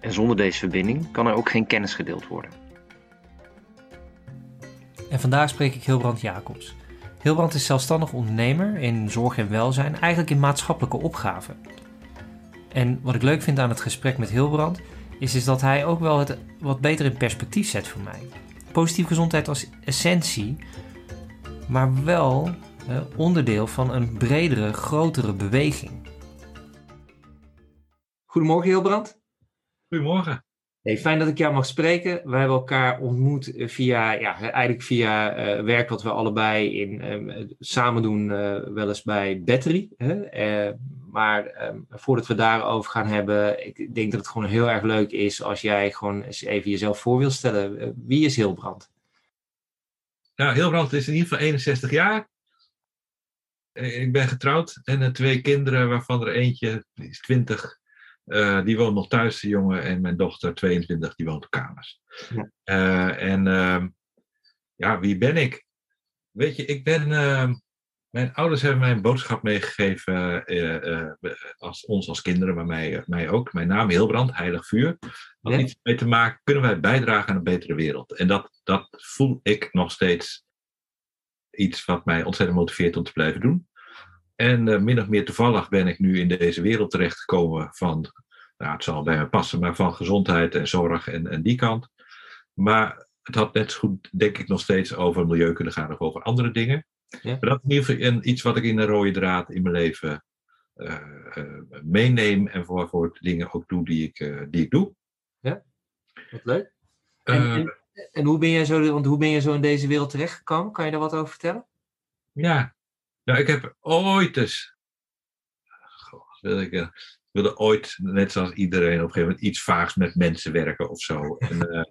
En zonder deze verbinding kan er ook geen kennis gedeeld worden. En vandaag spreek ik Hilbrand Jacobs. Hilbrand is zelfstandig ondernemer in zorg en welzijn, eigenlijk in maatschappelijke opgaven. En wat ik leuk vind aan het gesprek met Hilbrand, is, is dat hij ook wel het wat beter in perspectief zet voor mij. Positieve gezondheid als essentie, maar wel onderdeel van een bredere, grotere beweging. Goedemorgen Hilbrand. Goedemorgen. Hey, fijn dat ik jou mag spreken. We hebben elkaar ontmoet eh, via, ja, eigenlijk via uh, werk wat we allebei in, um, samen doen, uh, wel eens bij Battery. Hè? Uh, maar um, voordat we daarover gaan hebben, ik denk dat het gewoon heel erg leuk is als jij gewoon eens even jezelf voor wilt stellen. wie is Hilbrand? Nou, Hilbrand is in ieder geval 61 jaar. Ik ben getrouwd en twee kinderen, waarvan er eentje is 20 uh, die woont nog thuis, de jongen, en mijn dochter, 22, die woont op kamers. Ja. Uh, en uh, ja, wie ben ik? Weet je, ik ben. Ehm, mijn ouders hebben mij een boodschap meegegeven, eh, als, ons als kinderen, maar mij, mij ook. Mijn naam Hilbrand, Heilig Vuur. Had ja. iets mee te maken, kunnen wij bijdragen aan een betere wereld? En dat, dat voel ik nog steeds iets wat mij ontzettend motiveert om te blijven doen. En uh, min of meer toevallig ben ik nu in deze wereld terechtgekomen van, nou het zal bij me passen, maar van gezondheid en zorg en, en die kant. Maar het had net zo goed, denk ik, nog steeds over milieu kunnen gaan of over andere dingen. Ja. Maar dat is in ieder geval een, iets wat ik in een rode draad in mijn leven uh, uh, meeneem en voor, voor dingen ook doe die ik, die ik doe. Ja, wat leuk. En, en, en, hoe, ben jij zo, want hoe ben je zo in deze wereld terechtgekomen? Kan je daar wat over vertellen? Ja, nou, ik heb ooit eens. Goh, wil ik, wilde ooit, net zoals iedereen, op een gegeven moment iets vaags met mensen werken of zo. En, uh,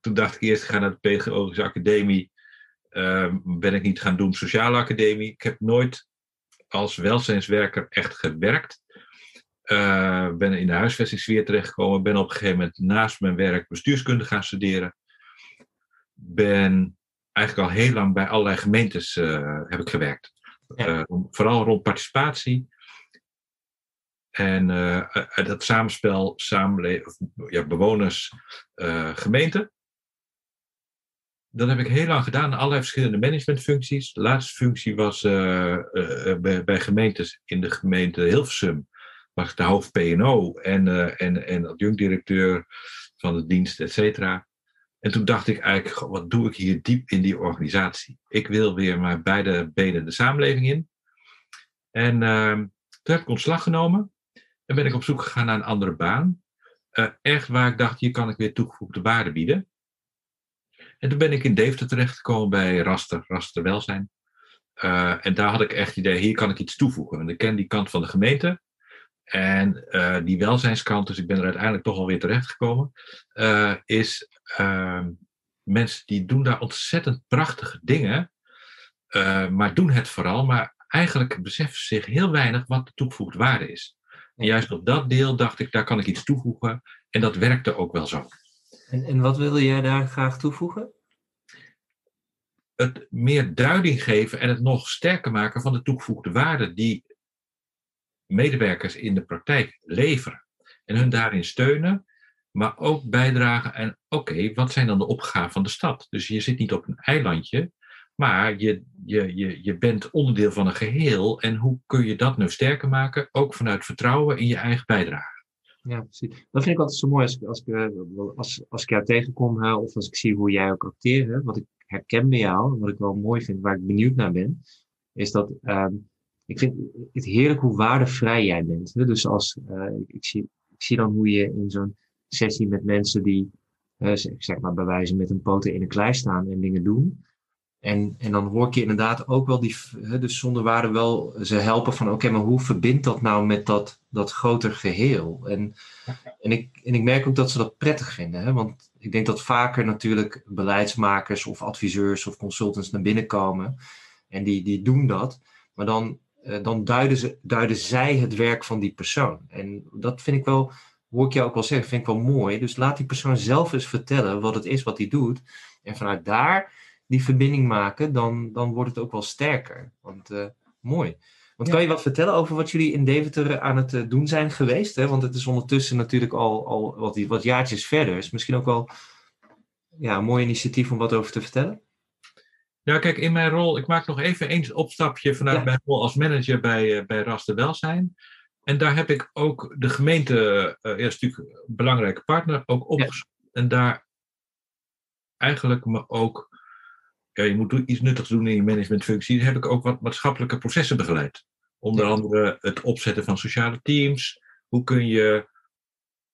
toen dacht ik eerst, ik ga naar de Pedagogische Academie. Uh, ben ik niet gaan doen, Sociale Academie. Ik heb nooit als welzijnswerker echt gewerkt. Uh, ben in de huisvestingssfeer terechtgekomen. Ben op een gegeven moment naast mijn werk bestuurskunde gaan studeren. Ben eigenlijk al heel lang bij allerlei gemeentes heb ik gewerkt. Uh, vooral rond participatie. En uh, dat samenspel, samenleven, ja, bewoners, uh, gemeente. Dat heb ik heel lang gedaan, allerlei verschillende managementfuncties. De laatste functie was bij, gemeentes in de gemeente Hilversum. Was ik de hoofd PNO en, en, en adjunct-directeur van de dienst, et cetera. En toen dacht ik eigenlijk, wat doe ik hier diep in die organisatie? Ik wil weer maar beide benen de samenleving in. En uh, toen heb ik ontslag genomen. En ben ik op zoek gegaan naar een andere baan. Uh, echt waar ik dacht, hier kan ik weer toegevoegde waarde bieden. En toen ben ik in Deventer terechtgekomen bij Raster, Raster Welzijn. Uh, en daar had ik echt het idee, hier kan ik iets toevoegen. En ik ken die kant van de gemeente. En uh, die welzijnskant, dus ik ben er uiteindelijk toch alweer terechtgekomen, uh, is uh, mensen die doen daar ontzettend prachtige dingen, maar doen het vooral, maar eigenlijk beseffen ze zich heel weinig wat de toegevoegde waarde is. En juist op dat deel dacht ik, daar kan ik iets toevoegen. En dat werkte ook wel zo. En, en wat wilde jij daar graag toevoegen? Het meer duiding geven en het nog sterker maken van de toegevoegde waarde die medewerkers in de praktijk leveren. En hun daarin steunen, maar ook bijdragen en oké, wat zijn dan de opgaven van de stad? Dus je zit niet op een eilandje, maar je, je, je, je bent onderdeel van een geheel. En hoe kun je dat nu sterker maken? Ook vanuit vertrouwen in je eigen bijdrage. Ja, precies. Dat vind ik altijd zo mooi als, als, ik, als, als ik jou tegenkom, of als ik zie hoe jij ook acteert. Wat ik herken bij jou, wat ik wel mooi vind, waar ik benieuwd naar ben, is dat um, ik vind het heerlijk hoe waardevrij jij bent. Hè? Dus als uh, ik, zie, ik zie dan hoe je in zo'n sessie met mensen die, uh, zeg maar bij wijze met een poten in een klei staan en dingen doen, En, en dan hoor ik je inderdaad ook wel die, de zonderwaarden wel ze helpen van oké, maar hoe verbindt dat nou met dat, dat groter geheel? En, en, ik, en ik merk ook dat ze dat prettig vinden. Hè? Want ik denk dat vaker natuurlijk beleidsmakers of adviseurs of consultants naar binnen komen. En die, die doen dat. Maar dan, eh, dan duiden, ze, duiden zij het werk van die persoon. En dat vind ik wel, hoor ik jou ook wel zeggen, vind ik wel mooi. Dus laat die persoon zelf eens vertellen wat het is wat hij doet. En vanuit daar die verbinding maken, dan, dan wordt het ook wel sterker. Want uh, mooi. Want kan je wat vertellen over wat jullie in Deventer aan het uh, doen zijn geweest? Hè? Want het is ondertussen natuurlijk al, al wat, wat jaartjes verder. Is misschien ook wel ja, een mooi initiatief om wat over te vertellen. Ja, kijk, in mijn rol, ik maak nog even een opstapje vanuit ja. mijn rol als manager bij, uh, bij Raster Welzijn. En daar heb ik ook de gemeente, uh, eerst natuurlijk een belangrijke partner, ook opgezocht. Ja. En daar eigenlijk me ook ja, je moet iets nuttigs doen in je managementfunctie, heb ik ook wat maatschappelijke processen begeleid. Onder andere het opzetten van sociale teams. Hoe kun je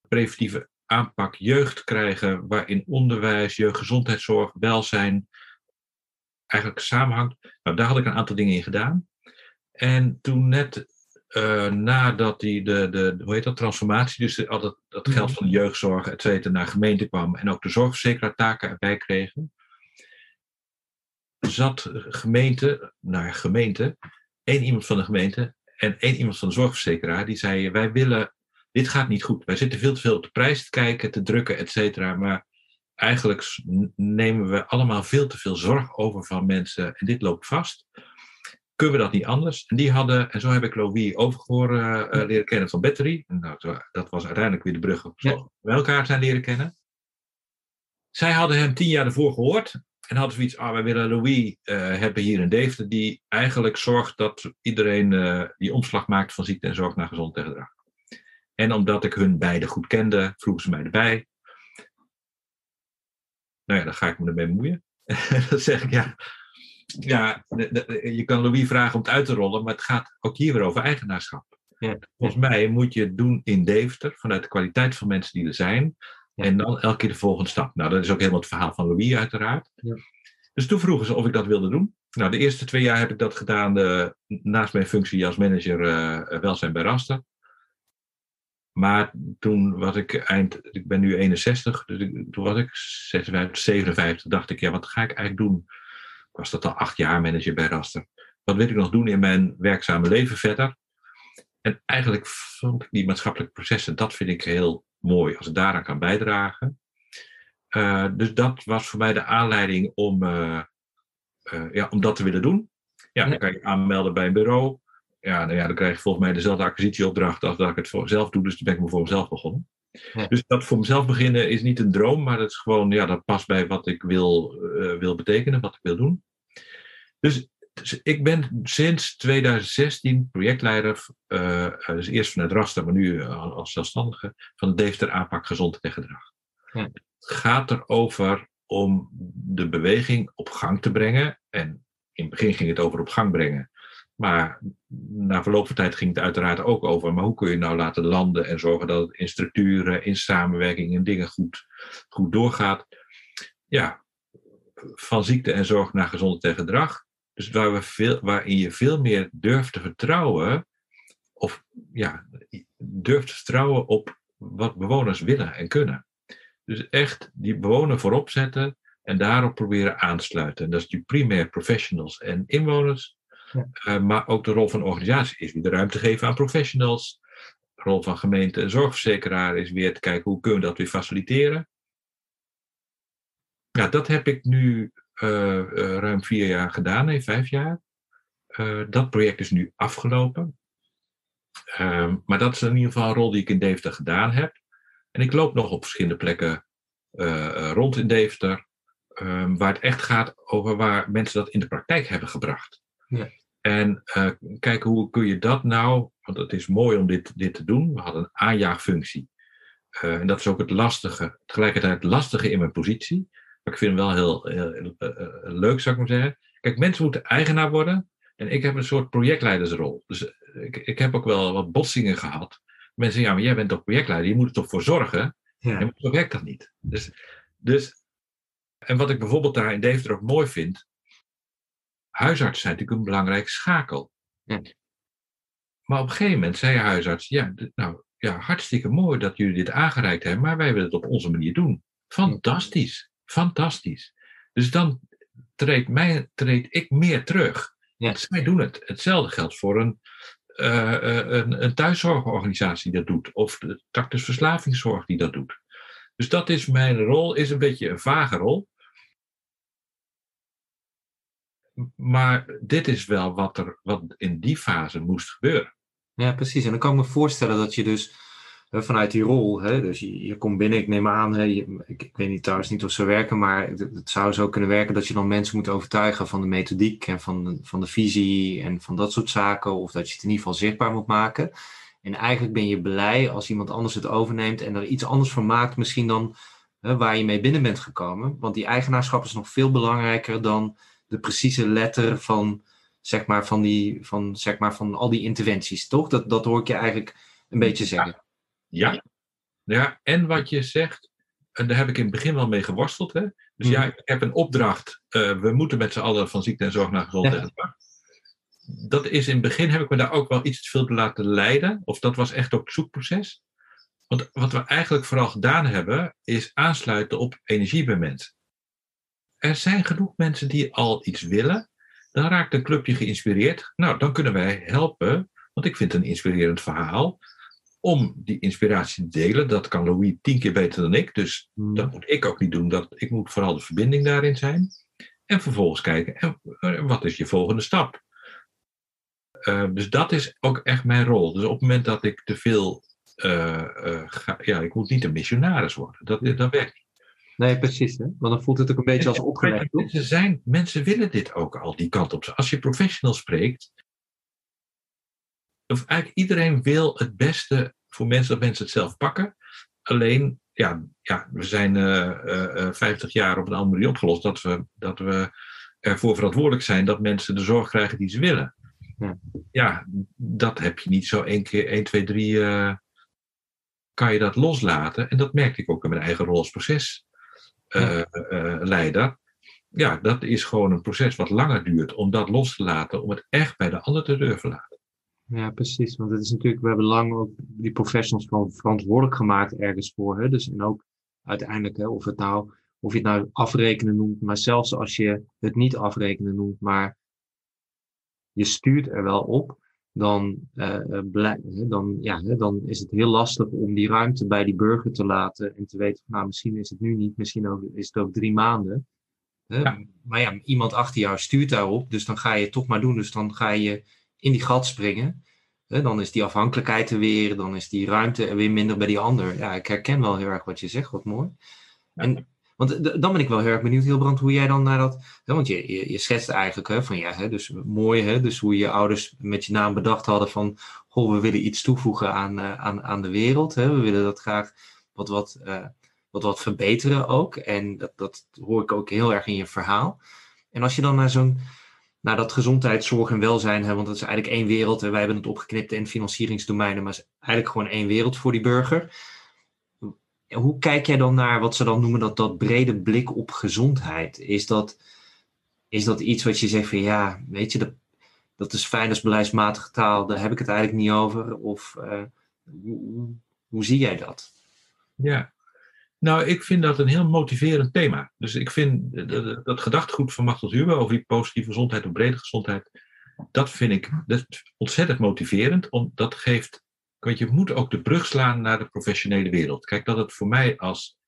preventieve aanpak jeugd krijgen, waarin onderwijs, jeugdgezondheidszorg, welzijn eigenlijk samenhangt. Nou, daar had ik een aantal dingen in gedaan. En toen net uh, nadat die, de, de, hoe heet dat, transformatie, dus al dat, dat geld van de jeugdzorg, et cetera, naar gemeente kwam en ook de zorgverzekeraar taken erbij kregen, zat gemeente, naar gemeente, één iemand van de gemeente en één iemand van de zorgverzekeraar, die zei: Wij willen, dit gaat niet goed. Wij zitten veel te veel op de prijs te kijken, te drukken, et cetera. Maar eigenlijk nemen we allemaal veel te veel zorg over van mensen en dit loopt vast. Kunnen we dat niet anders? En die hadden, en zo heb ik Louis Overgoor uh, leren kennen van Battery. Nou, dat was uiteindelijk weer de brug op ja. we elkaar zijn leren kennen. Zij hadden hem tien jaar ervoor gehoord en hadden zoiets, ah, wij willen Louis uh, hebben hier in Deventer, die eigenlijk zorgt dat iedereen uh, die omslag maakt van ziekte en zorg naar gezond gedrag. En omdat ik hun beiden goed kende, vroegen ze mij erbij. Nou ja, dan ga ik me ermee bemoeien. dan zeg ik, ja, ja je kan Louis vragen om het uit te rollen, maar het gaat ook hier weer over eigenaarschap. Ja. Volgens mij moet je het doen in Deventer, vanuit de kwaliteit van mensen die er zijn. En dan elke keer de volgende stap. Nou, dat is ook helemaal het verhaal van Louis, uiteraard. Ja. Dus toen vroegen ze of ik dat wilde doen. Nou, de eerste twee jaar heb ik dat gedaan uh, naast mijn functie als manager uh, welzijn bij Raster. Maar toen was ik eind, ik ben nu 61, dus ik, toen was ik 56, 57, dacht ik, ja, wat ga ik eigenlijk doen? Ik was dat al acht jaar manager bij Raster. Wat wil ik nog doen in mijn werkzame leven verder? En eigenlijk vond ik die maatschappelijke processen, dat vind ik heel mooi als ik daaraan kan bijdragen. Uh, dus dat was voor mij de aanleiding om, uh, uh, ja, om dat te willen doen. Ja, dan kan je aanmelden bij een bureau. Ja, nou ja, dan krijg je volgens mij dezelfde acquisitieopdracht als dat ik het voor mezelf doe. Dus toen ben ik me voor mezelf begonnen. Ja. Dus dat voor mezelf beginnen is niet een droom, maar dat is gewoon, ja, dat past bij wat ik wil, wil betekenen, wat ik wil doen. Dus dus ik ben sinds 2016 projectleider, uh, dus eerst vanuit Raster, maar nu als zelfstandige, van de Deventer aanpak gezondheid en gedrag. Ja. Het gaat erover om de beweging op gang te brengen. En in het begin ging het over op gang brengen. Maar na verloop van tijd ging het uiteraard ook over, maar hoe kun je nou laten landen en zorgen dat het in structuren, in samenwerking, in dingen goed, goed doorgaat. Ja, van ziekte en zorg naar gezondheid en gedrag. Dus waar we veel, waarin je veel meer durft te vertrouwen, of ja, durft te vertrouwen op wat bewoners willen en kunnen. Dus echt die bewoner voorop zetten en daarop proberen aansluiten. En dat is die primair professionals en inwoners, uh, maar ook de rol van organisatie is weer de ruimte geven aan professionals. De rol van gemeente en zorgverzekeraar is weer te kijken hoe kunnen we dat weer faciliteren. Ja, dat heb ik nu uh, uh, ruim vier jaar gedaan, nee, vijf jaar. Dat project is nu afgelopen. Ehm, maar dat is in ieder geval een rol die ik in Deventer gedaan heb. En ik loop nog op verschillende plekken rond in Deventer. Um, waar het echt gaat over waar mensen dat in de praktijk hebben gebracht. Ja. En kijken hoe kun je dat nou, want het is mooi om dit, dit te doen. We hadden een aanjaagfunctie. en dat is ook het lastige, tegelijkertijd het lastige in mijn positie ik vind hem wel heel, heel, eh, eh, leuk, zou ik maar zeggen. Kijk, mensen moeten eigenaar worden. En ik heb een soort projectleidersrol. Dus eh, ik, ik heb ook wel wat botsingen gehad. Mensen zeggen, ja, maar jij bent toch projectleider? Je moet er toch voor zorgen? Ja. En zo werkt dat niet. Dus, dus, en wat ik bijvoorbeeld daar in Deventer ook mooi vind. Huisartsen zijn natuurlijk een belangrijke schakel. Ja. Maar op een gegeven moment zei huisarts, ja, nou ja, hartstikke mooi dat jullie dit aangereikt hebben, maar wij willen het op onze manier doen. Fantastisch, fantastisch. Dus dan treed, mij, treed ik meer terug. Ja. Zij doen het. Hetzelfde geldt voor een, eh, een, een thuiszorgorganisatie die dat doet, of de tactus verslavingszorg die dat doet. Dus dat is mijn rol, is een beetje een vage rol. Maar dit is wel wat er wat in die fase moest gebeuren. Ja, precies. En dan kan ik me voorstellen dat je dus hè, vanuit die rol, hè, dus je, je komt binnen, ik neem aan, hè, ik, weet niet trouwens niet of ze werken, maar het, het zou zo kunnen werken dat je dan mensen moet overtuigen van de methodiek en van, van de visie en van dat soort zaken, of dat je het in ieder geval zichtbaar moet maken. En eigenlijk ben je blij als iemand anders het overneemt en er iets anders van maakt, misschien dan hè, waar je mee binnen bent gekomen. Want die eigenaarschap is nog veel belangrijker dan de precieze letter van zeg maar, van, die, van, zeg maar, van al die interventies, toch? Dat, dat hoor ik je eigenlijk een beetje zeggen. Ja. ja, en wat je zegt, en daar heb ik in het begin wel mee geworsteld. Hè? Dus Mhm. ja, ik heb een opdracht. eh, we moeten met z'n allen van ziekte en zorg naar gezondheid. zorg. Dat is in het begin, heb ik me daar ook wel iets te veel te laten leiden. Of dat was echt ook het zoekproces. Want wat we eigenlijk vooral gedaan hebben, is aansluiten op energie bij mensen. Er zijn genoeg mensen die al iets willen. Dan raakt een clubje geïnspireerd. Nou, dan kunnen wij helpen, want ik vind het een inspirerend verhaal, om die inspiratie te delen. Dat kan Louis tien keer beter dan ik, dus dat moet ik ook niet doen. Dat, ik moet vooral de verbinding daarin zijn. En vervolgens kijken, en, eh, wat is je volgende stap? Eh, dus dat is ook echt mijn rol. Dus op het moment dat ik te veel eh, ga, ja, ik moet niet een missionaris worden. Dat, dat werkt niet. Nee, precies. Hè? Want dan voelt het ook een beetje als opgelegd. Mensen, zijn, mensen willen dit ook al, die kant op. Als je professional spreekt, of eigenlijk iedereen wil het beste voor mensen dat mensen het zelf pakken. Alleen, ja, ja we zijn eh, eh, eh, 50 jaar op een andere manier opgelost dat we, dat we ervoor verantwoordelijk zijn dat mensen de zorg krijgen die ze willen. Ja. Ja, dat heb je niet zo één keer, 1, 2, 3 eh, kan je dat loslaten. En dat merkte ik ook in mijn eigen rol als procesleider. ja, dat is gewoon een proces wat langer duurt om dat los te laten, om het echt bij de ander te durven laten. Ja, precies. Want het is natuurlijk, we hebben lang ook die professionals van verantwoordelijk gemaakt ergens voor. Hè? Dus en ook uiteindelijk, hè, of, het nou, of je het nou afrekenen noemt, maar zelfs als je het niet afrekenen noemt, maar je stuurt er wel op, dan, hè, dan, ja, dan is het heel lastig om die ruimte bij die burger te laten en te weten, nou misschien is het nu niet, misschien is het ook drie maanden. Hè? Ja. Maar ja, iemand achter jou stuurt daarop, dus dan ga je het toch maar doen. Dus dan ga je in die gat springen. Hè, dan is die afhankelijkheid er weer, dan is die ruimte er weer minder bij die ander. Ja, ik herken wel heel erg wat je zegt, wat mooi. En, want d- dan ben ik wel heel erg benieuwd, Hilbrand, hoe jij dan naar dat... Want je, je, je schetst eigenlijk hè, van ja, hè, dus mooi, hè, dus hoe je ouders met je naam bedacht hadden van... Goh, we willen iets toevoegen aan, eh, aan, aan de wereld. Hè, we willen dat graag wat, wat, eh, wat, wat verbeteren ook. En dat, dat hoor ik ook heel erg in je verhaal. En als je dan naar zo'n naar dat gezondheidszorg en welzijn, hè, want dat is eigenlijk één wereld. Hè, wij hebben het opgeknipt in financieringsdomeinen, maar het is eigenlijk gewoon één wereld voor die burger. Hoe kijk jij dan naar wat ze dan noemen dat, dat brede blik op gezondheid? Is dat, is dat iets wat je zegt van ja, weet je, dat, dat is fijn als beleidsmatige taal, daar heb ik het eigenlijk niet over? Of uh, hoe, hoe, zie jij dat? Ja, nou, ik vind dat een heel motiverend thema. Dus ik vind dat, dat gedachtegoed van Machtel Huber over die positieve gezondheid of brede gezondheid, dat vind ik dat ontzettend motiverend. Om, dat geeft, weet je, moet ook de brug slaan naar de professionele wereld. Kijk, dat het voor mij als,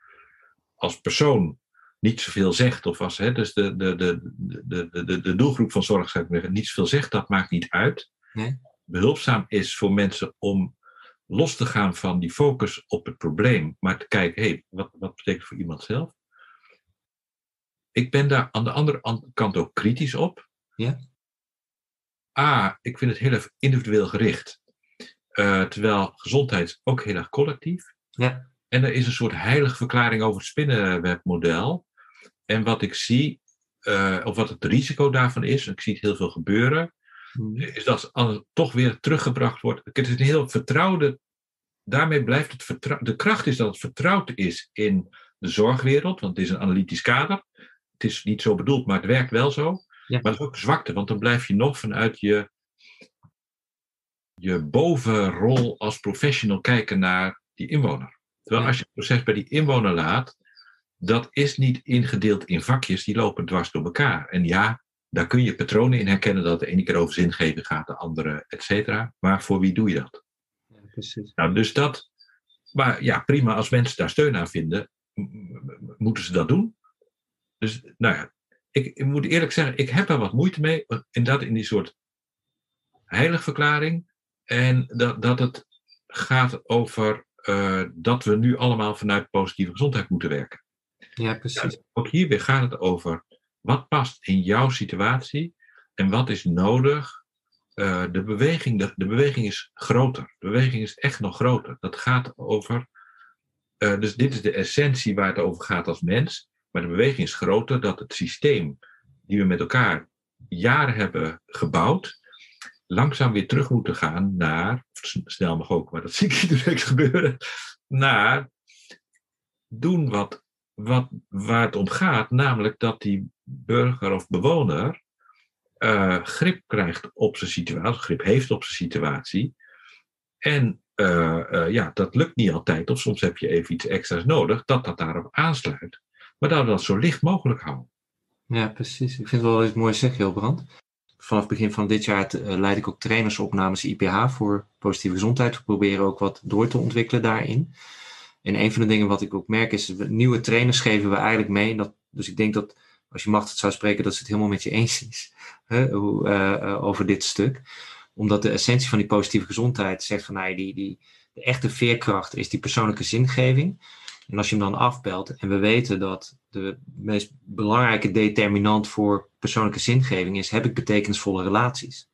als persoon niet zoveel zegt, of als hè, dus de, de, de, de, de, de doelgroep van zorg zou ik zeggen, niet zoveel zegt, dat maakt niet uit. Nee? Behulpzaam is voor mensen om los te gaan van die focus op het probleem, maar te kijken, hé, hey, wat, wat betekent het voor iemand zelf? Ik ben daar aan de andere kant ook kritisch op. Ja? A, ik vind het heel erg individueel gericht. Uh, terwijl gezondheid ook heel erg collectief. Ja. En er is een soort heilige verklaring over het spinnenwebmodel. En wat ik zie, uh, of wat het risico daarvan is, en ik zie het heel veel gebeuren, Hmm. is dat het toch weer teruggebracht wordt. Het is een heel vertrouwde. Daarmee blijft het vertrouwen. De kracht is dat het vertrouwd is in de zorgwereld, want het is een analytisch kader. Het is niet zo bedoeld, maar het werkt wel zo. Maar dat is ook zwakte, want dan blijf je nog vanuit je, je bovenrol als professional kijken naar die inwoner. Terwijl als je het proces bij die inwoner laat, dat is niet ingedeeld in vakjes, die lopen dwars door elkaar. En ja, daar kun je patronen in herkennen dat de ene keer over zingeving gaat, de andere, et cetera. Maar voor wie doe je dat? Ja, precies. Nou, dus dat, maar ja, prima, als mensen daar steun aan vinden, moeten ze dat doen. Dus, nou ja, ik, ik, moet eerlijk zeggen, ik heb er wat moeite mee, inderdaad in die soort heiligverklaring. En dat, dat het gaat over uh, dat we nu allemaal vanuit positieve gezondheid moeten werken. Ja, precies. Ja, ook hier weer gaat het over wat past in jouw situatie en wat is nodig. Uh, de, beweging, de, de, beweging is groter. De beweging is echt nog groter. Dat gaat over. Uh, dus dit is de essentie waar het over gaat als mens. Maar de beweging is groter dat het systeem die we met elkaar jaren hebben gebouwd, langzaam weer terug moeten gaan naar, snel mag ook, maar dat zie ik direct gebeuren, naar doen wat, wat, waar het om gaat, namelijk dat die burger of bewoner uh, grip krijgt op zijn situatie, grip heeft op zijn situatie. En uh, uh, ja, dat lukt niet altijd, of soms heb je even iets extra's nodig, dat dat daarop aansluit. Maar dat we dat zo licht mogelijk houden. Ja, precies. Ik vind het wel eens mooi zeg, Hilbrand. Vanaf begin van dit jaar leid ik ook trainersopnames IPH voor positieve gezondheid. We proberen ook wat door te ontwikkelen daarin. En een van de dingen wat ik ook merk is, nieuwe trainers geven we eigenlijk mee. Dat, dus ik denk dat als je macht het zou spreken, dat ze het helemaal met je eens is hè, hoe, uh, over dit stuk. Omdat de essentie van die positieve gezondheid zegt van nou, die, die, de echte veerkracht is die persoonlijke zingeving. En als je hem dan afbelt, en we weten dat de meest belangrijke determinant voor persoonlijke zingeving is, heb ik betekenisvolle relaties.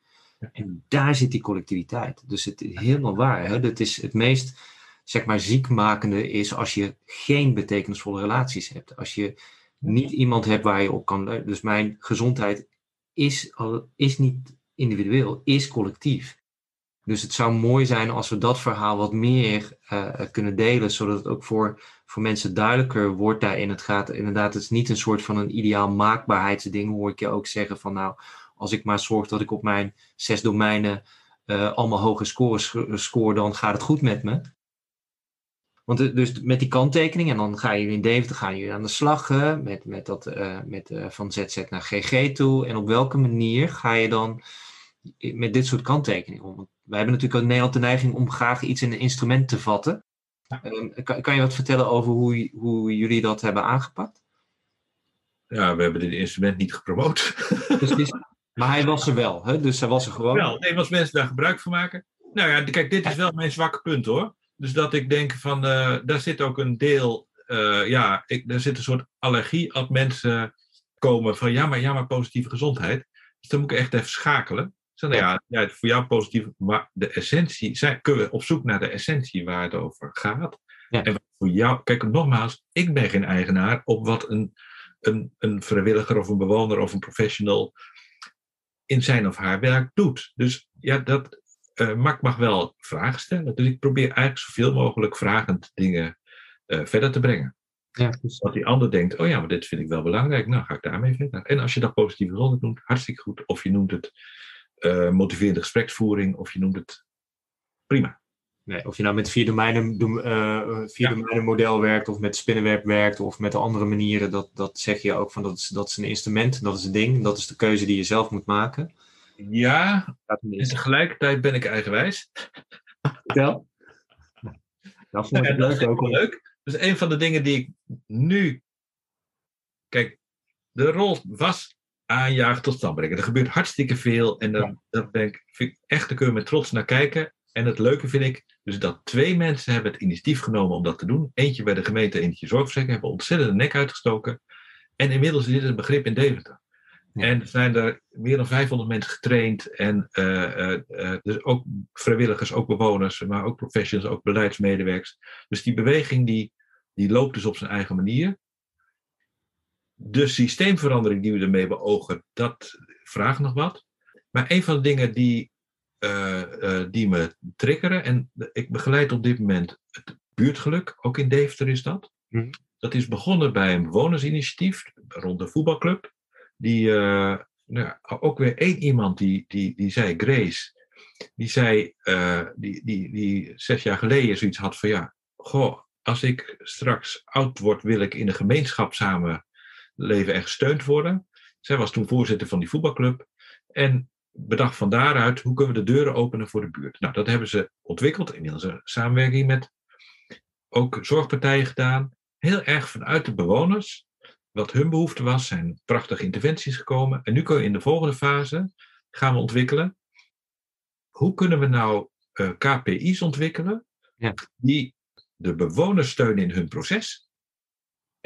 En daar zit die collectiviteit. Dus het is helemaal waar. Hè? Dat is het meest, zeg maar, ziekmakende is als je geen betekenisvolle relaties hebt. Als je niet iemand hebt waar je op kan. Dus mijn gezondheid is, is niet individueel, is collectief. Dus het zou mooi zijn als we dat verhaal wat meer uh, kunnen delen, zodat het ook voor, voor mensen duidelijker wordt daarin. Het gaat inderdaad, het is niet een soort van een ideaal maakbaarheidsding, hoor ik je ook zeggen van nou, als ik maar zorg dat ik op mijn zes domeinen uh, allemaal hoge scores score, dan gaat het goed met me. Want dus met die kanttekening, en dan ga je in Deventer ga je aan de slag met, met dat, met, van ZZ naar GG toe. En op welke manier ga je dan met dit soort kanttekeningen om? Wij hebben natuurlijk in Nederland de neiging om graag iets in een instrument te vatten. Um, kan, kan, je wat vertellen over hoe, hoe jullie dat hebben aangepakt? Ja, we hebben dit instrument niet gepromoot. Precies. Maar hij was er wel, hè? dus hij was er gewoon. Wel, nee, als mensen daar gebruik van maken. Nou ja, kijk, dit is wel mijn zwakke punt hoor. Dus dat ik denk van, uh, daar zit ook een deel, uh, ja, ik, daar zit een soort allergie als mensen komen van, ja maar, ja, maar positieve gezondheid. Dus dan moet ik echt even schakelen. Zeg, nou ja, ja, voor jou positief, maar de essentie, zijn, kunnen we op zoek naar de essentie waar het over gaat. Ja. En voor jou, kijk nogmaals, ik ben geen eigenaar op wat een, een, een vrijwilliger of een bewoner of een professional in zijn of haar werk doet. Dus ja, dat, uh, maar ik mag wel vragen stellen. Dus ik probeer eigenlijk zoveel mogelijk vragend dingen uh, verder te brengen. Ja, dus... Dat die ander denkt, oh ja, maar dit vind ik wel belangrijk, nou ga ik daarmee verder. En als je dat positieve gezondheid noemt, hartstikke goed. Of je noemt het uh, motiverende gespreksvoering, of je noemt het prima. Nee, of je nou met vier domeinen, uh, vier ja. domeinen model werkt, of met spinnenweb werkt, of met andere manieren, dat, dat zeg je ook van dat is, dat is een instrument, dat is een ding, dat is de keuze die je zelf moet maken. Ja, en tegelijkertijd ben ik eigenwijs. Ja. Dat vond ik leuk ook. Leuk. Dus een van de dingen die ik nu. Kijk, de rol was aanjagen tot stand brengen. Er gebeurt hartstikke veel en daar, daar ben ik, vind ik echt, daar kun je met trots naar kijken. En het leuke vind ik dus dat twee mensen hebben het initiatief genomen om dat te doen. Eentje bij de gemeente, eentje zorgverzekering, hebben ontzettend de nek uitgestoken. En inmiddels is dit een begrip in Deventer. En er zijn er meer dan 500 mensen getraind. En uh, uh, dus ook vrijwilligers, ook bewoners, maar ook professionals, ook beleidsmedewerkers. Dus die beweging die, die loopt dus op zijn eigen manier. De systeemverandering die we ermee beogen, dat vraagt nog wat. Maar een van de dingen die, die me triggeren, en ik begeleid op dit moment het buurtgeluk, ook in Deventer is dat. Dat is begonnen bij een bewonersinitiatief rond de voetbalclub die, uh, nou, ook weer één iemand die, die, die zei, Grace, die zei, die, die, die zes jaar geleden zoiets had van ja, goh, als ik straks oud word, wil ik in een gemeenschap samenleven en gesteund worden. Zij was toen voorzitter van die voetbalclub. En bedacht van daaruit, hoe kunnen we de deuren openen voor de buurt? Nou, dat hebben ze ontwikkeld, inmiddels een samenwerking met ook zorgpartijen gedaan. Heel erg vanuit de bewoners. Wat hun behoefte was, zijn prachtige interventies gekomen. En nu kunnen we in de volgende fase gaan we ontwikkelen. Hoe kunnen we nou uh, eh, KPI's ontwikkelen ja. die de bewoners steunen in hun proces.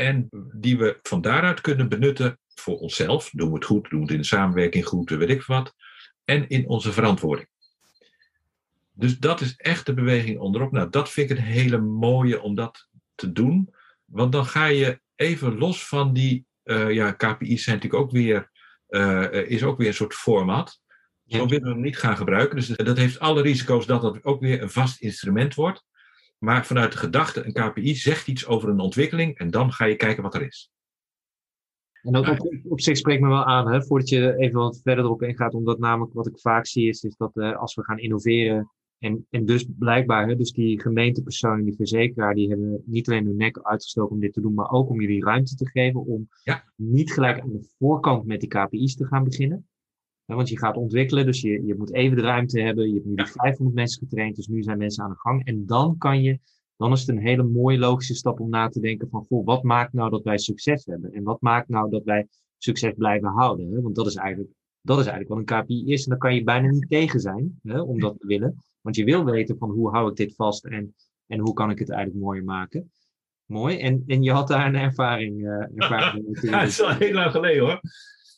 En die we van daaruit kunnen benutten voor onszelf. Doen we het goed, doen we het in de samenwerking goed, weet ik wat. En in onze verantwoording. Dus dat is echt de beweging onderop. Nou, dat vind ik een hele mooie om dat te doen. Want dan ga je even los van die, uh, ja, KPI's zijn natuurlijk ook weer, uh, is ook weer een soort format. Zo willen we hem niet gaan gebruiken. Dus dat heeft alle risico's dat dat ook weer een vast instrument wordt. Maar vanuit de gedachte, een KPI zegt iets over een ontwikkeling en dan ga je kijken wat er is. En dat op, op zich spreekt me wel aan, hè, voordat je even wat verder erop ingaat, omdat namelijk wat ik vaak zie is, is dat uh, als we gaan innoveren, en, en dus blijkbaar, hè, dus die gemeentepersonen, die verzekeraar, die hebben niet alleen hun nek uitgestoken om dit te doen, maar ook om jullie ruimte te geven om ja. niet gelijk aan de voorkant met die KPI's te gaan beginnen. Want je gaat ontwikkelen, dus je, je moet even de ruimte hebben. Je hebt nu die 500 mensen getraind, dus nu zijn mensen aan de gang. En dan kan je, dan is het een hele mooie logische stap om na te denken van, goh, wat maakt nou dat wij succes hebben? En wat maakt nou dat wij succes blijven houden? Hè? Want dat is eigenlijk, dat is eigenlijk wat een KPI is. En daar kan je bijna niet tegen zijn, hè, om dat te willen. Want je wil weten van, hoe hou ik dit vast en, en hoe kan ik het eigenlijk mooier maken? Mooi. En, en je had daar een ervaring. Uh, ervaring ja, het is al heel lang geleden hoor.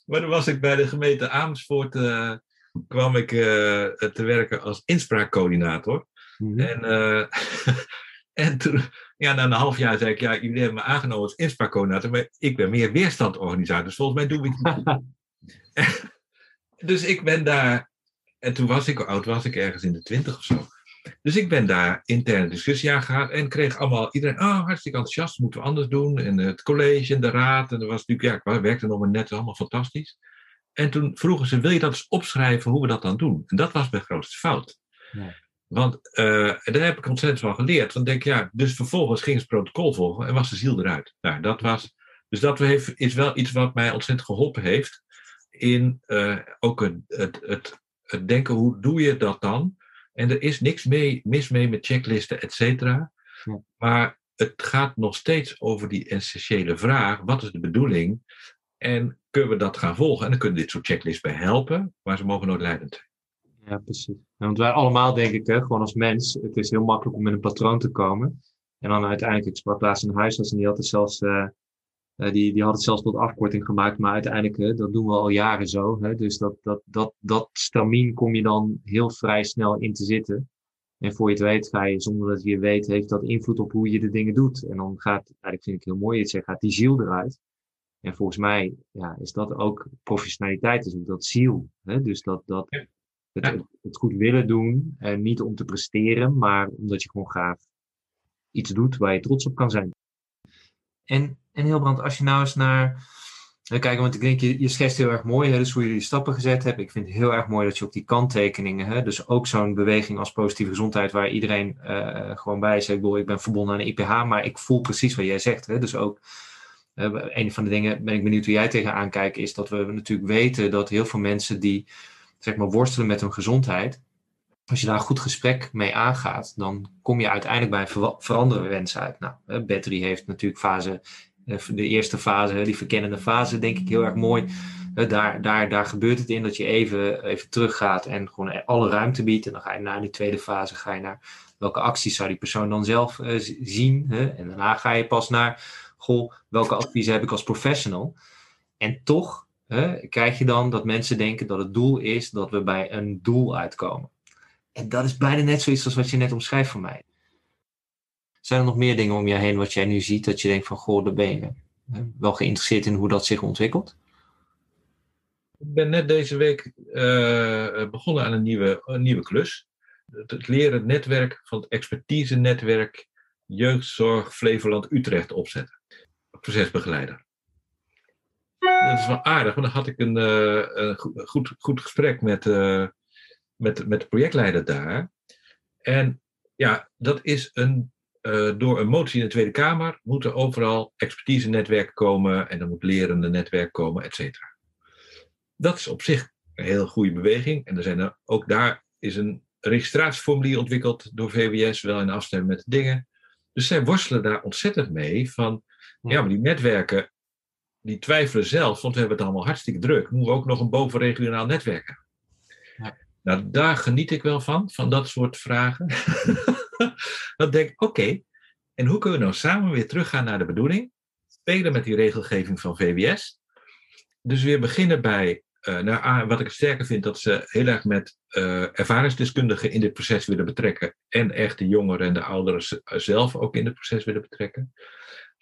Maar dan was ik bij de gemeente Amersfoort, uh, kwam ik uh, te werken als inspraakcoördinator. Mm -hmm. En, uh, en toen, ja, na een half jaar zei ik, ja, jullie hebben me aangenomen als inspraakcoördinator, maar ik ben meer weerstandorganisator, dus volgens mij doen we het niet. dus ik ben daar, en toen was ik, oud was ik, ergens in de twintig of zo. Dus ik ben daar interne discussie aan gegaan en kreeg allemaal iedereen, oh, hartstikke enthousiast, moeten we anders doen. En het college en de raad, en er was natuurlijk, ja, ik werkte nog maar net, allemaal fantastisch. En toen vroegen ze, wil je dat eens opschrijven hoe we dat dan doen? En dat was mijn grootste fout. Ja. Want uh, daar heb ik ontzettend van geleerd. Want denk ja, dus vervolgens ging het protocol volgen en was de ziel eruit. Nou, dat was, dus dat heeft, is wel iets wat mij ontzettend geholpen heeft in uh, ook het, het, het, het denken, hoe doe je dat dan? En er is niks mee, mis mee met checklisten, et cetera. Maar het gaat nog steeds over die essentiële vraag: wat is de bedoeling? En kunnen we dat gaan volgen? En dan kunnen dit soort checklists bij helpen, maar ze mogen nooit leidend zijn. Ja, precies. want wij allemaal, denk ik, hè, gewoon als mens, het is heel makkelijk om met een patroon te komen. En dan uiteindelijk, ik sprak laatst een huisarts en die had het zelfs uh, die, die had het zelfs tot afkorting gemaakt, maar uiteindelijk, dat doen we al jaren zo. Hè, dus dat, dat, dat, dat stramien kom je dan heel vrij snel in te zitten. En voor je het weet ga je, zonder dat je het weet, heeft dat invloed op hoe je de dingen doet. En dan gaat, eigenlijk vind ik heel mooi, het zegt, gaat die ziel eruit. En volgens mij ja, is dat ook professionaliteit, is ook dat ziel. Hè? Dus dat, dat het, het, goed willen doen, en niet om te presteren, maar omdat je gewoon graag iets doet waar je trots op kan zijn. En, en Hilbrand, als je nou eens naar. Kijken, want ik denk, je, je schetst heel erg mooi, hè, dus hoe je die stappen gezet hebt. Ik vind het heel erg mooi dat je ook die kanttekeningen, hè, dus ook zo'n beweging als positieve gezondheid, waar iedereen uh, gewoon bij zegt, ik, ik ben verbonden aan de IPH, maar ik voel precies wat jij zegt. Hè, dus ook, uh, een van de dingen, ben ik benieuwd hoe jij tegenaan kijkt, is dat we natuurlijk weten dat heel veel mensen die, zeg maar, worstelen met hun gezondheid, als je daar een goed gesprek mee aangaat, dan kom je uiteindelijk bij een veranderen wens uit. Nou, battery heeft natuurlijk fase, eh, de eerste fase, die verkennende fase, denk ik heel erg mooi. Daar, daar, daar gebeurt het in dat je even, even teruggaat en gewoon alle ruimte biedt. En dan ga je naar die tweede fase, ga je naar welke acties zou die persoon dan zelf uh, zien. Hè? En daarna ga je pas naar, goh, welke adviezen heb ik als professional? En toch hè, krijg je dan dat mensen denken dat het doel is dat we bij een doel uitkomen. En dat is bijna net zoiets als wat je net omschrijft van mij. Zijn er nog meer dingen om je heen wat jij nu ziet, dat je denkt van, goh, daar ben wel geïnteresseerd in hoe dat zich ontwikkelt? Ik ben net deze week uh, begonnen aan een nieuwe, nieuwe klus. Het, leren netwerk van het expertise-netwerk Jeugdzorg Flevoland Utrecht opzetten. Procesbegeleider. dat is wel aardig, want dan had ik een, uh, een goed, goed gesprek met, uh, met, met de projectleider daar. En ja, dat is een, uh, door een motie in de Tweede Kamer moeten overal expertise-netwerken komen en er moet lerende netwerk komen, et cetera. Dat is op zich een heel goede beweging. En er zijn er, ook daar is een registratieformulier ontwikkeld door VWS, wel in afstemming met de dingen. Dus zij worstelen daar ontzettend mee van, ja, maar die netwerken, die twijfelen zelf, want we hebben het allemaal hartstikke druk. Moeten we ook nog een bovenregionaal netwerk hebben? Nou, daar geniet ik wel van, van dat soort vragen. dan denk ik, oké, en hoe kunnen we nou samen weer teruggaan naar de bedoeling? Spelen met die regelgeving van VWS. Dus weer beginnen bij uh, nou, wat ik sterker vind, dat ze heel erg met uh, ervaringsdeskundigen in dit proces willen betrekken. En echt de jongeren en de ouderen zelf ook in het proces willen betrekken.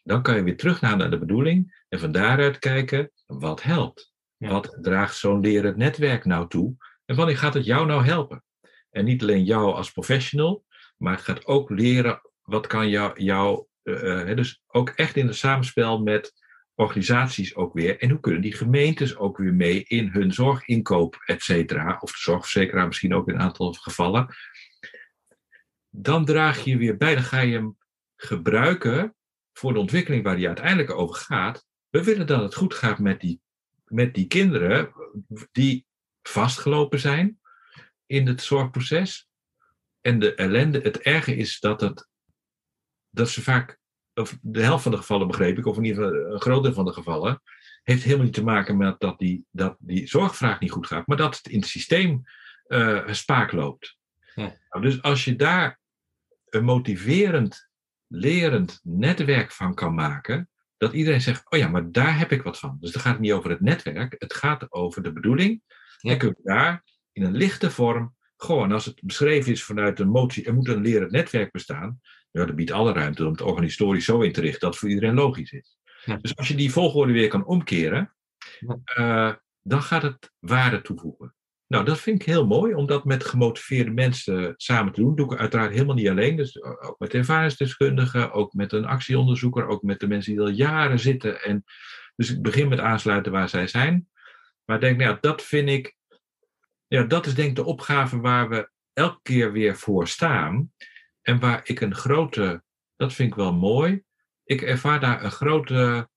Dan kan je weer terug naar de bedoeling en van daaruit kijken wat helpt. Wat draagt zo'n lerend netwerk nou toe? En wanneer gaat het jou nou helpen? En niet alleen jou als professional, maar het gaat ook leren wat kan jou, jou uh, dus ook echt in het samenspel met organisaties ook weer. En hoe kunnen die gemeentes ook weer mee in hun zorginkoop, et cetera. Of de zorgverzekeraar misschien ook in een aantal gevallen. Dan draag je weer bij, dan ga je hem gebruiken voor de ontwikkeling waar die uiteindelijk over gaat. We willen dat het goed gaat met die, met die kinderen die vastgelopen zijn in het zorgproces. En de ellende, het erge is dat, het, dat ze vaak of de helft van de gevallen begreep ik, of in ieder geval een groot deel van de gevallen, heeft helemaal niet te maken met dat die, dat die zorgvraag niet goed gaat, maar dat het in het systeem uh, spaak loopt. Ja. Nou, dus als je daar een motiverend, lerend netwerk van kan maken, dat iedereen zegt, oh ja, maar daar heb ik wat van. Dus dan gaat het niet over het netwerk, het gaat over de bedoeling. Ja. En kun je daar in een lichte vorm, gewoon als het beschreven is vanuit een motie, er moet een lerend netwerk bestaan, ja, dat biedt alle ruimte om het organisatorisch zo in te richten dat het voor iedereen logisch is. Dus als je die volgorde weer kan omkeren, uh, dan gaat het waarde toevoegen. Nou, dat vind ik heel mooi om dat met gemotiveerde mensen samen te doen. Dat doe ik uiteraard helemaal niet alleen. Dus ook met ervaringsdeskundigen, ook met een actieonderzoeker, ook met de mensen die al jaren zitten. En, dus ik begin met aansluiten waar zij zijn. Maar ik denk, nou dat vind ik, ja, dat is denk ik de opgave waar we elke keer weer voor staan. En waar ik een grote, dat vind ik wel mooi, ik ervaar daar een grote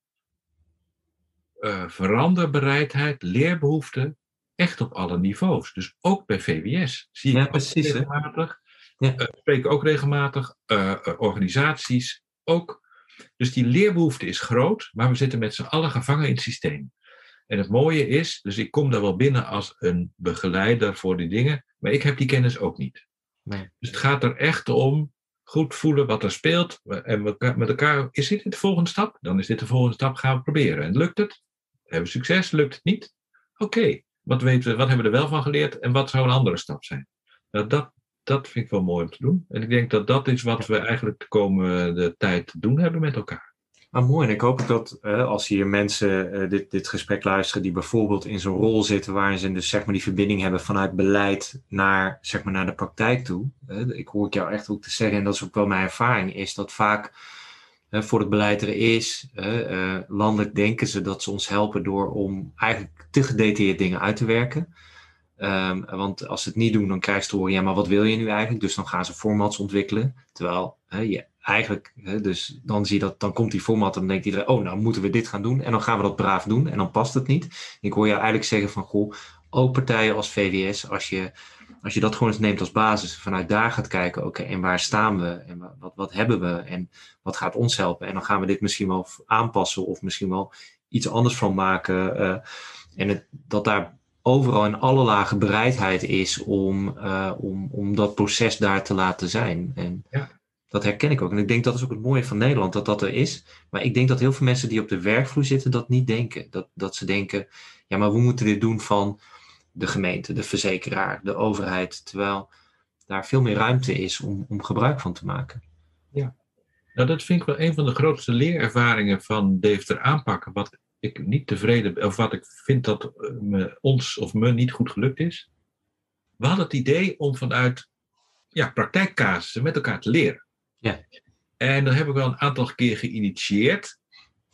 uh, veranderbereidheid, leerbehoefte, echt op alle niveaus. Dus ook bij VWS zie ik ja, precies, regelmatig, ja. uh, spreek ook regelmatig, uh, organisaties ook. Dus die leerbehoefte is groot, maar we zitten met z'n allen gevangen in het systeem. En het mooie is, dus ik kom daar wel binnen als een begeleider voor die dingen, maar ik heb die kennis ook niet. Nee. Dus het gaat er echt om goed voelen wat er speelt. En met elkaar, is dit de volgende stap? Dan is dit de volgende stap, gaan we proberen. En lukt het? Hebben we succes? Lukt het niet? Oké, wat, weten we, wat hebben we er wel van geleerd en wat zou een andere stap zijn? Nou, dat, dat vind ik wel mooi om te doen. En ik denk dat dat is wat we eigenlijk de komende tijd te doen hebben met elkaar. Ah, mooi. En ik hoop dat uh, als hier mensen uh, dit, dit gesprek luisteren die bijvoorbeeld in zo'n rol zitten waarin ze dus zeg maar die verbinding hebben vanuit beleid naar, zeg maar, naar de praktijk toe. Uh, ik hoor ik jou echt ook te zeggen, en dat is ook wel mijn ervaring, is dat vaak voor het beleid er is, landelijk denken ze dat ze ons helpen door om eigenlijk te gedetailleerd dingen uit te werken. Um, want als ze het niet doen, dan krijg je te horen, ja, maar wat wil je nu eigenlijk? Dus dan gaan ze formats ontwikkelen. Terwijl je eigenlijk, dus dan zie je dat, dan komt die format en dan denkt iedereen, oh, nou moeten we dit gaan doen. En dan gaan we dat braaf doen en dan past het niet. Ik hoor je eigenlijk zeggen van, goh, ook partijen als VWS, als je, als je dat gewoon eens neemt als basis, vanuit daar gaat kijken, oké, en waar staan we en wat, wat hebben we en wat gaat ons helpen? En dan gaan we dit misschien wel aanpassen of misschien wel iets anders van maken. Uh, en het, dat daar overal in alle lagen bereidheid is om, uh, om, om dat proces daar te laten zijn. En ja dat herken ik ook. En ik denk dat is ook het mooie van Nederland, dat dat er is. Maar ik denk dat heel veel mensen die op de werkvloer zitten dat niet denken. Dat, dat ze denken, ja, maar we moeten dit doen van de gemeente, de verzekeraar, de overheid. Terwijl daar veel meer ruimte is om, om gebruik van te maken. Ja, nou dat vind ik wel een van de grootste leerervaringen van Deventer aanpakken. Wat ik niet tevreden, of wat ik vind dat me, ons of me niet goed gelukt is. We hadden het idee om vanuit ja, praktijkcasussen met elkaar te leren. Ja. En dat heb ik wel een aantal keer geïnitieerd.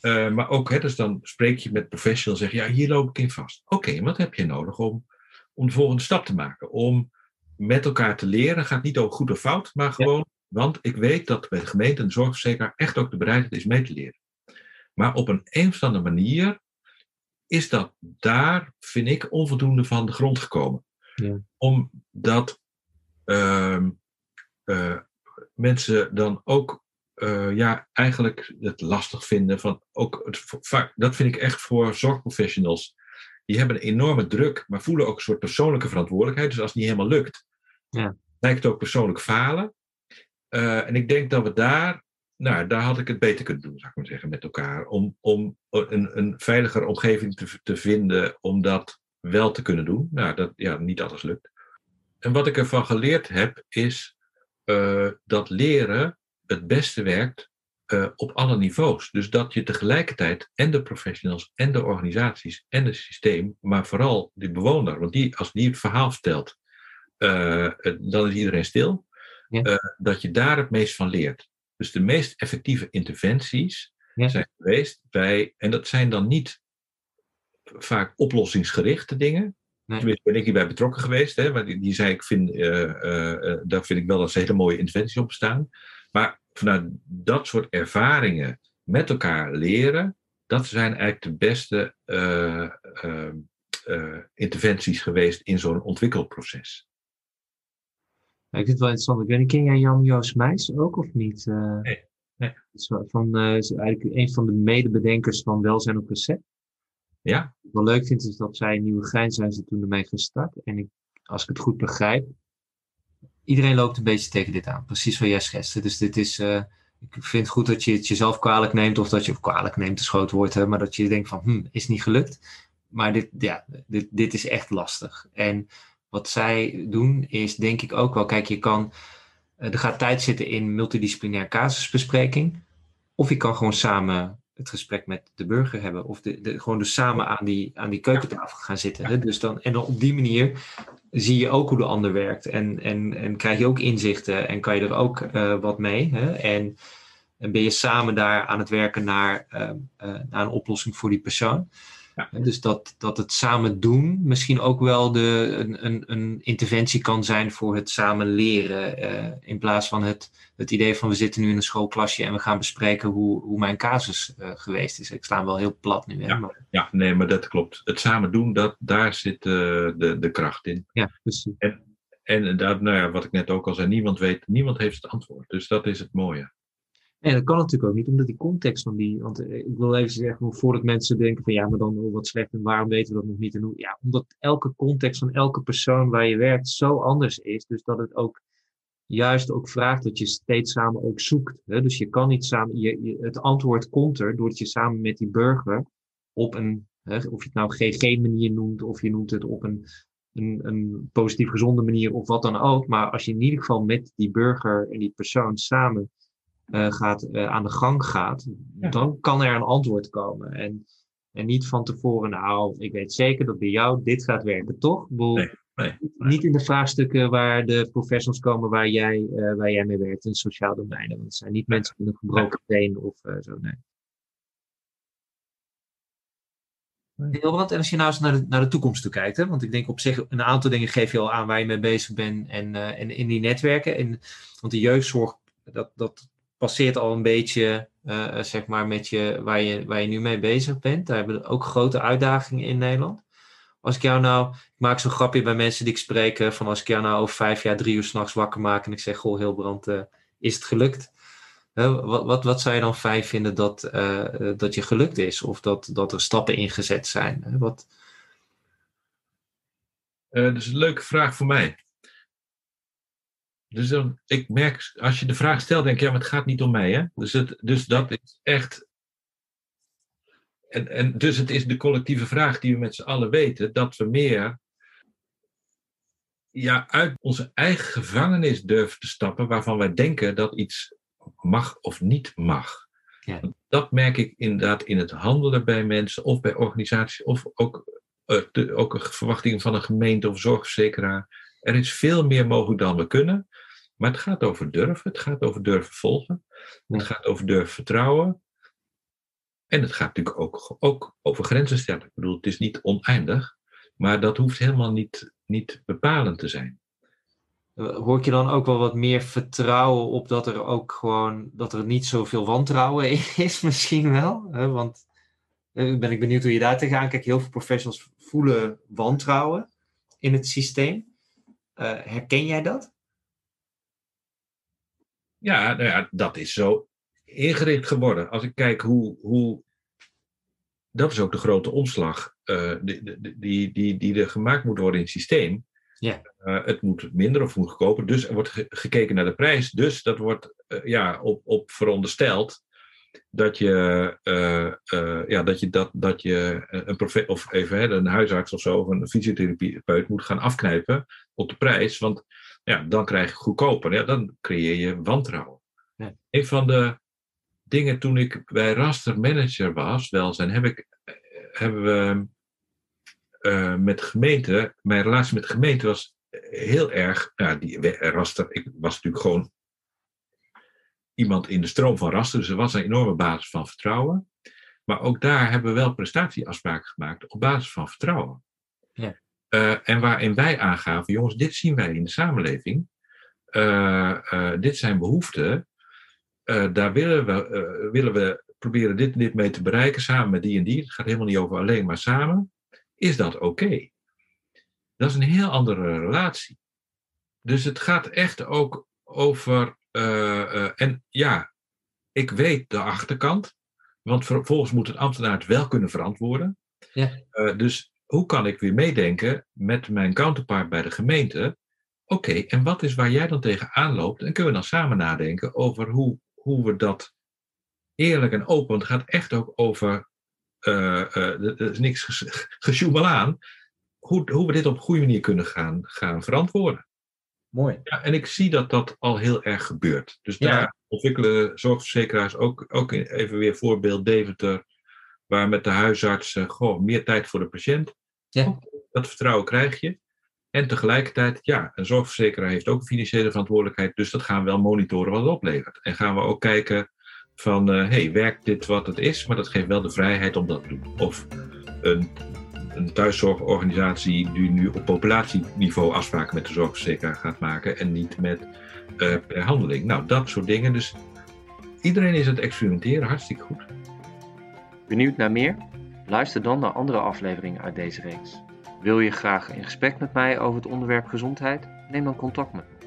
Eh, maar ook, hè, dus dan spreek je met professionals en zeg je, ja, hier loop ik in vast. Oké, wat heb je nodig om, om de volgende stap te maken? Om met elkaar te leren, gaat niet over goed of fout, maar gewoon, want ik weet dat bij de gemeente en de zorgverzekeraar echt ook de bereidheid is mee te leren. Maar op een een of andere manier is dat daar, vind ik, onvoldoende van de grond gekomen. Ja. Omdat ehm, eh, mensen dan ook eh, ja, eigenlijk het lastig vinden van ook het, vaak, dat vind ik echt voor zorgprofessionals. Die hebben een enorme druk, maar voelen ook een soort persoonlijke verantwoordelijkheid. Dus als het niet helemaal lukt, Ja. lijkt het ook persoonlijk falen. Eh, en ik denk dat we daar, nou, daar had ik het beter kunnen doen, zou ik maar zeggen, met elkaar. Om, om een, een veiliger omgeving te, te vinden om dat wel te kunnen doen. Nou, dat ja, niet alles lukt. En wat ik ervan geleerd heb, is eh, dat leren het beste werkt eh, op alle niveaus. Dus dat je tegelijkertijd en de professionals en de organisaties en het systeem, maar vooral de bewoner, want die, als die het verhaal vertelt, eh, dan is iedereen stil, Ja. dat je daar het meest van leert. Dus de meest effectieve interventies Ja. zijn geweest bij, en dat zijn dan niet vaak oplossingsgerichte dingen. Tenminste, ben ik hierbij betrokken geweest. Hè, maar die, die zei, ik vind, eh, eh, eh, daar vind ik wel dat ze hele mooie interventies op staan. Maar vanuit dat soort ervaringen met elkaar leren, dat zijn eigenlijk de beste interventies geweest in zo'n ontwikkelproces. Ik vind het wel interessant. Ik weet niet, ken jij Jan Joos Meijs ook of niet? Nee, Van, is eigenlijk een van de medebedenkers van Welzijn op Recept. Ja, Wat leuk vind is dat zij in Nieuwegein zijn ze toen ermee gestart. En ik, als ik het goed begrijp, iedereen loopt een beetje tegen dit aan. Precies wat jij schetste. Dus dit is, eh, ik vind het goed dat je het jezelf kwalijk neemt. Of dat je, kwalijk neemt, is groot woord. Hè, maar dat je denkt van, hm, is niet gelukt. Maar dit, ja, dit, dit is echt lastig. En wat zij doen is denk ik ook wel, kijk je kan, eh, er gaat tijd zitten in multidisciplinair casusbespreking. Of je kan gewoon samen het gesprek met de burger hebben. Of de, de, gewoon dus samen aan die, aan die keukentafel gaan zitten. Hè? Dus dan, en dan op die manier zie je ook hoe de ander werkt. En, en, en krijg je ook inzichten en kan je er ook eh, wat mee. Hè? En, en ben je samen daar aan het werken naar, eh, eh, naar een oplossing voor die persoon. Ja. Dus dat, dat het samen doen misschien ook wel de, een, een, een interventie kan zijn voor het samen leren. eh, in plaats van het, het idee van we zitten nu in een schoolklasje en we gaan bespreken hoe, hoe mijn casus eh, geweest is. Ik sla hem wel heel plat nu. Hè? Ja. Maar, ja, nee, maar dat klopt. Het samen doen, dat, daar zit eh, de, de kracht in. ja, precies. En dat, nou ja, wat ik net ook al zei, niemand weet, niemand heeft het antwoord. Dus dat is het mooie. Nee, dat kan natuurlijk ook niet, omdat die context van die. Want eh, ik wil even zeggen, voordat mensen denken van ja, maar dan oh, wat slecht en waarom weten we dat nog niet? En hoe, ja, omdat elke context van elke persoon waar je werkt zo anders is. Dus dat het ook juist ook vraagt dat je steeds samen ook zoekt. Hè? Dus je kan niet samen, je, je, het antwoord komt er doordat je samen met die burger op een, hè, of je het nou GG-manier noemt, of je noemt het op een, een, een positief gezonde manier, of wat dan ook. Maar als je in ieder geval met die burger en die persoon samen uh, gaat, uh, aan de gang gaat, ja. dan kan er een antwoord komen. En, en niet van tevoren, nou, ik weet zeker dat bij jou dit gaat werken, toch? Nee, nee, nee. Niet in de vraagstukken waar de professionals komen waar jij, uh, waar jij mee werkt, in sociaal domein. Want het zijn niet mensen met een gebroken been of zo, nee. Hilbrand, en als je nou eens naar de, naar de toekomst toe kijkt, hè? want ik denk op zich een aantal dingen geef je al aan waar je mee bezig bent en, en in die netwerken. En, want de jeugdzorg, dat, dat passeert al een beetje, uh, zeg maar, met je waar, je, waar je nu mee bezig bent. Daar hebben we ook grote uitdagingen in Nederland. Als ik jou nou, ik maak zo'n grapje bij mensen die ik spreek, van als ik jou nou over vijf jaar drie uur s'nachts wakker maak en ik zeg, goh, Hilbrand, uh, is het gelukt? Wat, wat, wat zou je dan fijn vinden dat, dat je gelukt is? Of dat, dat er stappen ingezet zijn? Wat... dat is een leuke vraag voor mij. Dus dan, ik merk, als je de vraag stelt, denk ik, ja, maar het gaat niet om mij. Hè? Dus, het, dus dat is echt. En, en dus het is de collectieve vraag die we met z'n allen weten, dat we meer ja, uit onze eigen gevangenis durven te stappen, waarvan wij denken dat iets mag of niet mag. Ja. Dat merk ik inderdaad in het handelen bij mensen of bij organisaties, of ook, uh, de, ook een verwachting van een gemeente of zorgverzekeraar. Er is veel meer mogelijk dan we kunnen. Maar het gaat over durven. Het gaat over durven volgen. Het gaat over durven vertrouwen. En het gaat natuurlijk ook, ook over grenzen stellen. Ik bedoel, het is niet oneindig, maar dat hoeft helemaal niet, niet bepalend te zijn. Hoor ik je dan ook wel wat meer vertrouwen op dat er ook gewoon, dat er niet zoveel wantrouwen is, misschien wel? Want uh, ben ik benieuwd hoe je daar tegenaan kijkt. Heel veel professionals voelen wantrouwen in het systeem. Uh, herken jij dat? Ja, nou ja, dat is zo ingericht geworden. Als ik kijk hoe. hoe dat is ook de grote omslag uh, die, die, die, die er gemaakt moet worden in het systeem. Ja. Uh, het moet minder of moet goedkoper. Dus er wordt ge gekeken naar de prijs. Dus dat wordt uh, ja, op, op verondersteld dat je, ja, dat, je, dat, dat je een profe of even hè, een huisarts of zo, of een fysiotherapeut moet gaan afknijpen op de prijs. Want ja, dan krijg je goedkoper. Ja, dan creëer je wantrouwen. Ja. Een van de dingen toen ik bij Raster manager was, welzijn, heb ik, hebben we uh, met de gemeente, mijn relatie met de gemeente was heel erg, nou, die Raster, ik was natuurlijk gewoon iemand in de stroom van Raster, dus er was een enorme basis van vertrouwen. Maar ook daar hebben we wel prestatieafspraken gemaakt op basis van vertrouwen. Ja. Uh, en waarin wij aangaven, jongens, dit zien wij in de samenleving. Uh, dit zijn behoeften. daar willen we, willen we proberen dit en dit mee te bereiken samen met die en die. Het gaat helemaal niet over alleen, maar samen. Is dat oké? Dat is een heel andere relatie. Dus het gaat echt ook over. en ja, ik weet de achterkant. Want vervolgens moet een ambtenaar het wel kunnen verantwoorden. Ja. dus hoe kan ik weer meedenken met mijn counterpart bij de gemeente? Oké, en wat is waar jij dan tegenaan loopt? En kunnen we dan samen nadenken over hoe, hoe we dat eerlijk en open, want het gaat echt ook over, uh, uh, er is niks gesjoemel aan, hoe, hoe we dit op een goede manier kunnen gaan, gaan verantwoorden. Mooi. Ja, en ik zie dat dat al heel erg gebeurt. Dus Ja. daar ontwikkelen zorgverzekeraars ook, ook even weer voorbeeld Deventer, waar met de huisarts eh, goh, meer tijd voor de patiënt. Ja. Dat vertrouwen krijg je. En tegelijkertijd, ja, een zorgverzekeraar heeft ook een financiële verantwoordelijkheid, dus dat gaan we wel monitoren wat het oplevert. En gaan we ook kijken van, hé, hey, werkt dit wat het is? Maar dat geeft wel de vrijheid om dat te doen. Of een, een thuiszorgorganisatie die nu op populatieniveau afspraken met de zorgverzekeraar gaat maken en niet met uh, per handeling. Nou, dat soort dingen. Dus iedereen is aan het experimenteren, hartstikke goed. Benieuwd naar meer? Luister dan naar andere afleveringen uit deze reeks. Wil je graag in gesprek met mij over het onderwerp gezondheid? Neem dan contact met me.